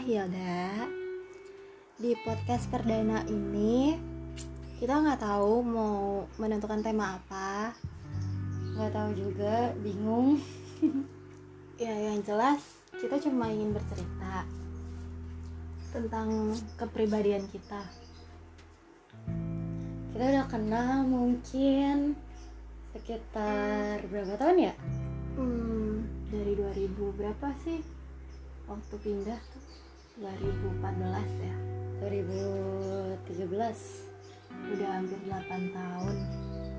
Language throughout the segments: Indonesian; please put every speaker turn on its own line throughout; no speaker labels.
Hilda. Di podcast perdana ini kita nggak tahu mau menentukan tema apa,
nggak tahu juga, bingung.
ya yang jelas kita cuma ingin bercerita tentang kepribadian kita.
Kita udah kenal mungkin sekitar berapa tahun ya?
Hmm, dari 2000 berapa sih? Waktu pindah tuh 2014 ya.
2013
Udah hampir 8 tahun.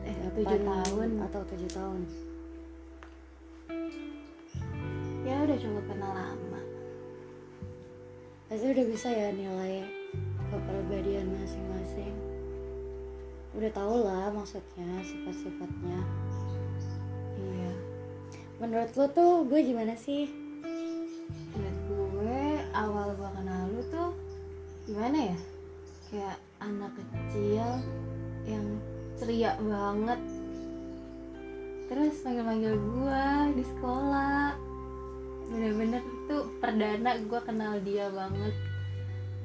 Eh, 7
Delapan
tahun.
atau 7 tahun.
Ya udah cukup kenal lama.
Pasti udah bisa ya nilai kepribadian masing-masing. Udah tau lah maksudnya sifat-sifatnya.
Iya.
Menurut lo tuh gue gimana sih?
Gimana ya? Kayak anak kecil yang ceria banget. Terus manggil-manggil gue di sekolah. Bener-bener tuh perdana gue kenal dia banget.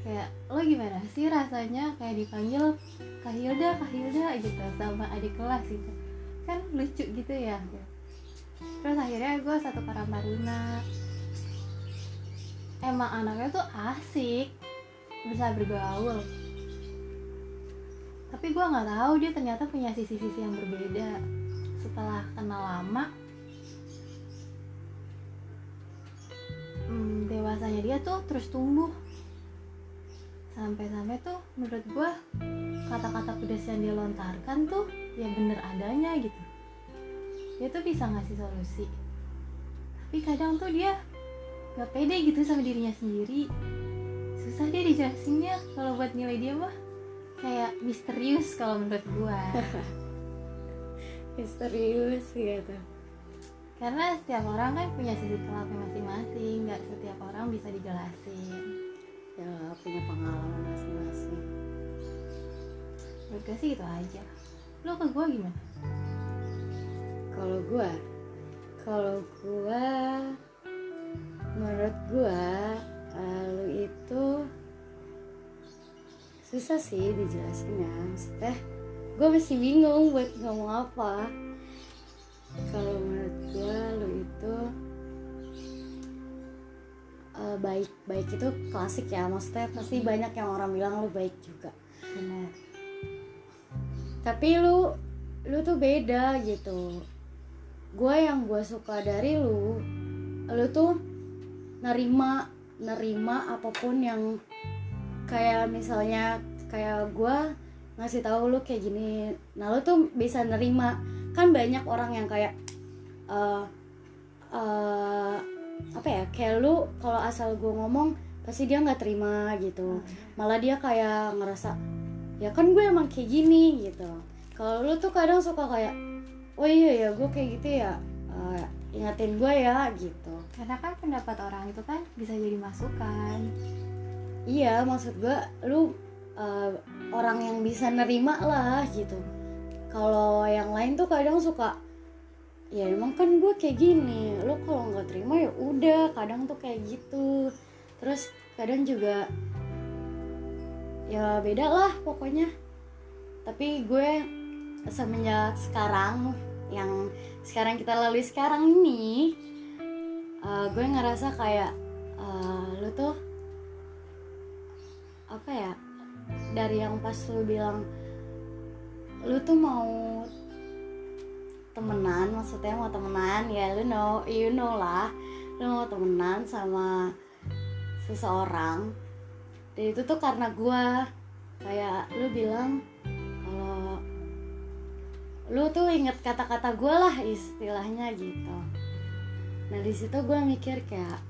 Kayak lo gimana sih rasanya kayak dipanggil Kak Hilda, Kak Hilda gitu sama adik kelas gitu. Kan lucu gitu ya. Terus akhirnya gue satu Karang Taruna emang anaknya tuh asik bisa bergaul. Tapi gue nggak tahu dia ternyata punya sisi-sisi yang berbeda. Setelah kenal lama hmm, dewasanya dia tuh terus tumbuh. Sampai-sampai tuh menurut gue kata-kata pedas yang dia lontarkan tuh ya bener adanya gitu. Dia tuh bisa ngasih solusi. Tapi kadang tuh dia gak pede gitu sama dirinya sendiri susah dia dijelasinnya kalau buat nilai dia mah kayak misterius kalau menurut gua
Misterius gitu.
karena setiap orang kan punya sisi gelapnya masing-masing nggak setiap orang bisa dijelasin
Ya punya pengalaman masing-masing.
menurut gue sih itu aja lo ke gua gimana
Kalau gue, kalau gue, menurut gue, susah sih dijelasinnya. Maksudnya, gue masih bingung buat ngomong apa. Kalau menurut gue, lu itu eh, baik, baik itu klasik ya. Maksudnya pasti banyak yang orang bilang lu baik juga.
benar
tapi lu lu tuh beda gitu gue yang gue suka dari lu lu tuh nerima nerima apa pun yang kayak misalnya kayak gue ngasih tahu lu kayak gini nah lu tuh bisa nerima. Kan banyak orang yang kayak eh eh, apa ya kayak lu kalau asal gue ngomong pasti dia nggak terima gitu. Malah dia kayak ngerasa ya kan gue emang kayak gini gitu. Kalau lu tuh kadang suka kayak oh iya ya gue kayak gitu ya Eh, ingatin gue ya gitu.
Karena kan pendapat orang itu kan bisa jadi masukan
iya maksud gue lu eh, orang yang bisa nerima lah gitu. Kalau yang lain tuh kadang suka ya emang kan gue kayak gini lu kalau nggak terima ya udah kadang tuh kayak gitu. Terus kadang juga ya beda lah pokoknya. Tapi gue semenjak sekarang yang sekarang kita lalui sekarang ini eh, gue ngerasa kayak eh, dari yang pas lu bilang lu tuh mau temenan maksudnya mau temenan ya lu know you know lah. Lu mau temenan sama seseorang. Dan itu tuh karena gue kayak lu bilang kalau lu tuh inget kata-kata gue lah istilahnya gitu. Nah di situ gue mikir kayak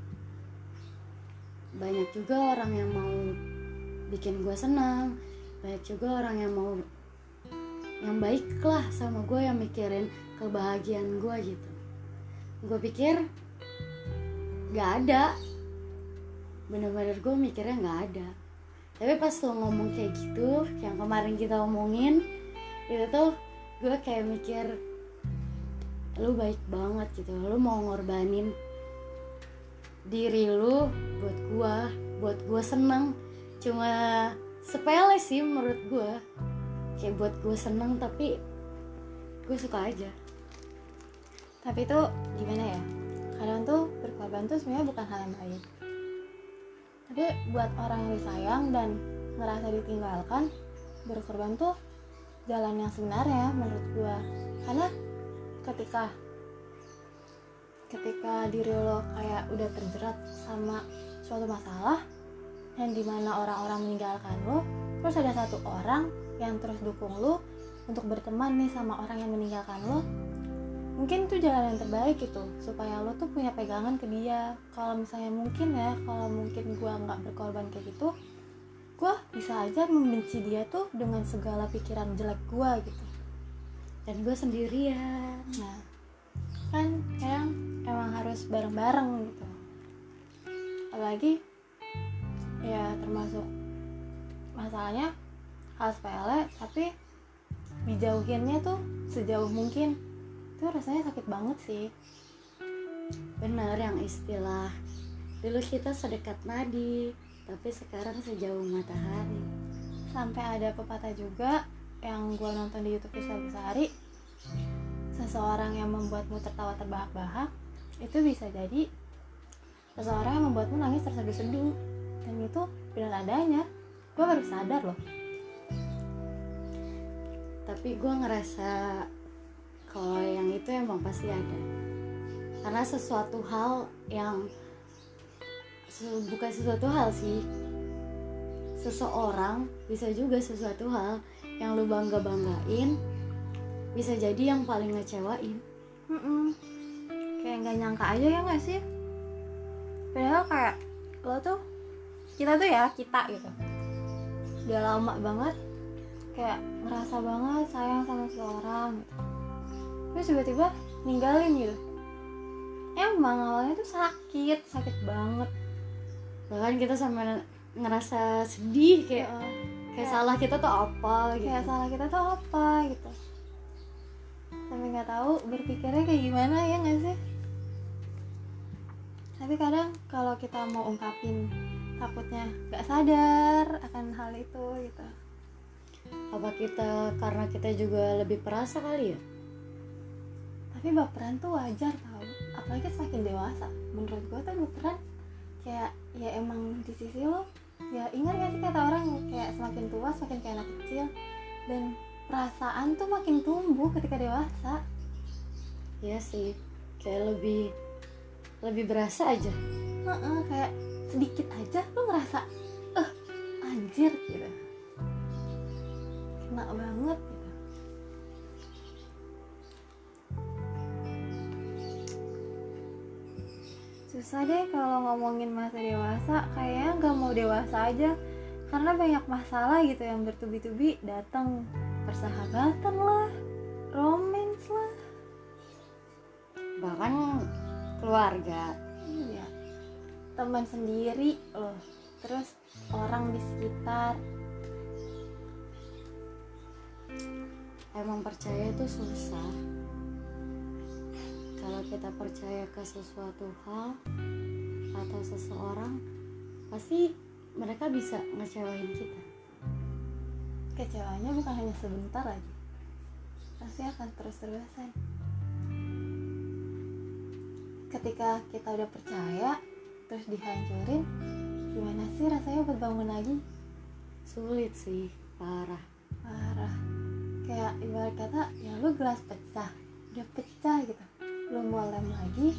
banyak juga orang yang mau bikin gue senang banyak juga orang yang mau yang baik lah sama gue yang mikirin kebahagiaan gue gitu. Gue pikir gak ada. Bener-bener gue mikirnya nggak ada. Tapi pas lo ngomong kayak gitu yang kemarin kita omongin itu tuh gue kayak mikir lu baik banget gitu. Lu mau ngorbanin diri lu buat gua buat gue seneng cuma sepele sih menurut gue kayak buat gue seneng tapi gue suka aja.
Tapi itu gimana ya? Kadang tuh berkorban tuh sebenarnya bukan hal yang baik. Tapi buat orang yang disayang dan ngerasa ditinggalkan berkorban tuh jalan yang sebenarnya menurut gua. Karena ketika ketika diri lo kayak udah terjerat sama suatu masalah yang di mana orang-orang meninggalkan lo terus ada satu orang yang terus dukung lo untuk berteman nih sama orang yang meninggalkan lo mungkin itu jalan yang terbaik gitu supaya lo tuh punya pegangan ke dia. Kalau misalnya mungkin ya kalau mungkin gua nggak berkorban kayak gitu gua bisa aja membenci dia tuh dengan segala pikiran jelek gua gitu.
Dan gue sendirian.
Nah kan kadang emang harus bareng-bareng gitu. Apalagi ya termasuk masalahnya hal sepele tapi dijauhinnya tuh sejauh mungkin. Itu rasanya sakit banget sih.
Bener yang istilah dulu kita sedekat nadi tapi sekarang sejauh matahari.
Sampai ada pepatah juga yang gue nonton di YouTube Rizal Besari seseorang yang membuatmu tertawa terbahak-bahak itu bisa jadi seseorang yang membuatmu nangis terseduh-seduh dan itu benar adanya. Gue baru sadar loh.
Tapi gue ngerasa kalau yang itu emang pasti ada. Karena sesuatu hal yang bukan sesuatu hal sih. Seseorang bisa juga sesuatu hal yang lu bangga banggain bisa jadi yang paling ngecewain.
Mm-mm. kayak nggak nyangka aja ya nggak sih? Padahal kayak lo tuh kita tuh ya kita gitu. Udah lama banget kayak ngerasa banget sayang sama seseorang gitu. terus tiba-tiba ninggalin gitu. Emang awalnya tuh sakit sakit banget.
Bahkan kita sampai ngerasa sedih kayak
kayak
kayak salah kita tuh apa gitu.
kayak salah kita tuh apa gitu. Sampai nggak tahu berpikirnya kayak gimana ya nggak sih? Tapi kadang kalau kita mau ungkapin takutnya nggak sadar akan hal itu gitu.
Apa kita karena kita juga lebih perasa kali ya?
Tapi baperan tuh wajar tau. Apalagi semakin dewasa. Menurut gue tuh baperan kayak ya emang di sisi lo ya ingat gak sih kata orang kayak semakin tua semakin kayak anak kecil. Dan perasaan tuh makin tumbuh ketika dewasa.
Iya sih kayak lebih lebih berasa aja.
Heeh, kayak sedikit aja lo ngerasa eh anjir gitu. Kena banget gitu. Susah deh kalau ngomongin masa dewasa kayaknya nggak mau dewasa aja. Karena banyak masalah gitu yang bertubi-tubi datang persahabatan lah romance lah.
Bahkan keluarga.
Iya teman sendiri. Loh terus orang di sekitar.
Emang percaya itu susah. Kalau kita percaya ke sesuatu hal atau seseorang pasti mereka bisa ngecewain kita.
Kecewanya bukan hanya sebentar lagi. Pasti akan terus-terusan ketika kita udah percaya terus dihancurin gimana sih rasanya buat bangun lagi?
Sulit sih parah.
Parah. Kayak ibarat kata ya lu gelas pecah udah pecah gitu. Lu mau lem lagi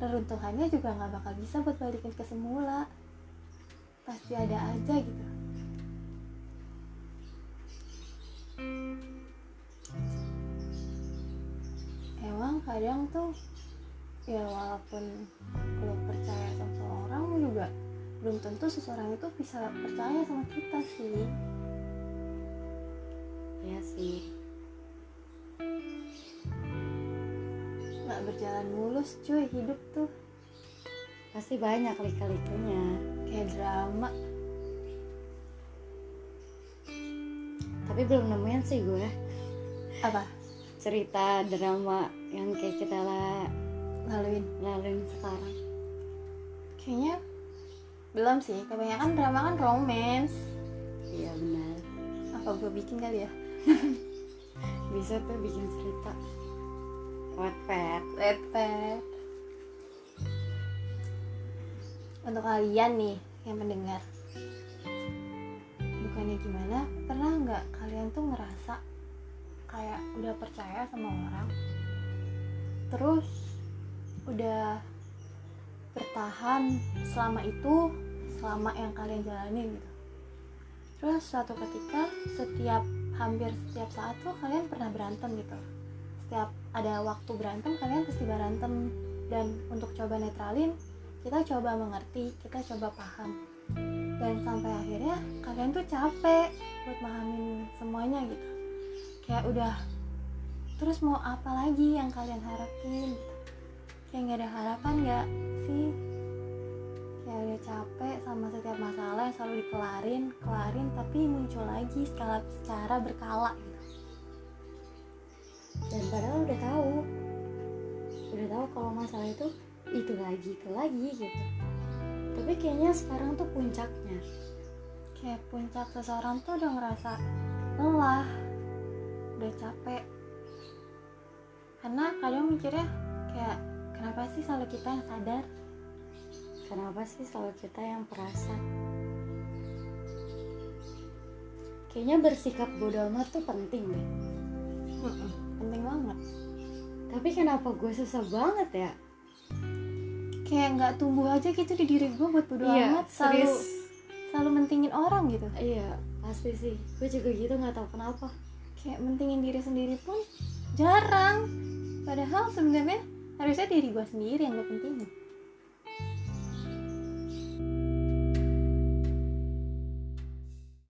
reruntuhannya juga nggak bakal bisa buat balikin ke semula. Pasti ada aja gitu. Emang kadang tuh ya walaupun lo percaya sama seseorang lo juga belum tentu seseorang itu bisa percaya sama kita sih.
Ya sih.
Nggak berjalan mulus cuy hidup tuh.
Pasti banyak lika-likunya.
Kayak drama.
Tapi belum nemuin sih gue.
Apa?
Cerita drama yang kayak kita la
laluin.
Laluin sekarang.
Kayaknya belum sih. Kebanyakan drama kan romance.
Iya benar.
Apa gue bikin kali ya?
Bisa tuh bikin cerita. Wattpad
Wattpad untuk kalian nih yang mendengar. Bukannya gimana? Pernah nggak kalian tuh ngerasa kayak udah percaya sama orang? Terus udah bertahan selama itu selama yang kalian jalani gitu. Terus suatu ketika setiap hampir setiap saat tuh kalian pernah berantem gitu. Setiap ada waktu berantem kalian pasti berantem. Dan untuk coba netralin kita coba mengerti kita coba paham. Dan sampai akhirnya kalian tuh capek buat pahamin semuanya gitu. Kayak udah terus mau apa lagi yang kalian harapin gitu kayak nggak ada harapan nggak sih? Kayak udah capek sama setiap masalah yang selalu dikelarin kelarin tapi muncul lagi secara secara berkala gitu.
Dan padahal udah tahu udah tahu kalau masalah itu itu lagi itu lagi gitu. Tapi kayaknya sekarang tuh puncaknya.
Kayak puncak seseorang tuh udah ngerasa lelah udah capek. Karena kadang mikirnya kayak kenapa sih selalu kita yang sadar?
Kenapa sih selalu kita yang perasa? Kayaknya bersikap bodoh amat tuh penting deh.
Mm-mm, penting banget.
Tapi kenapa gue susah banget ya?
Kayak nggak tumbuh aja gitu di diri gue buat bodo
Iya,
amat selalu
serius.
selalu mentingin orang gitu.
Iya pasti sih. Gue juga gitu nggak tahu kenapa.
Kayak mentingin diri sendiri pun jarang. Padahal sebenarnya harusnya diri gue sendiri yang gue pentingin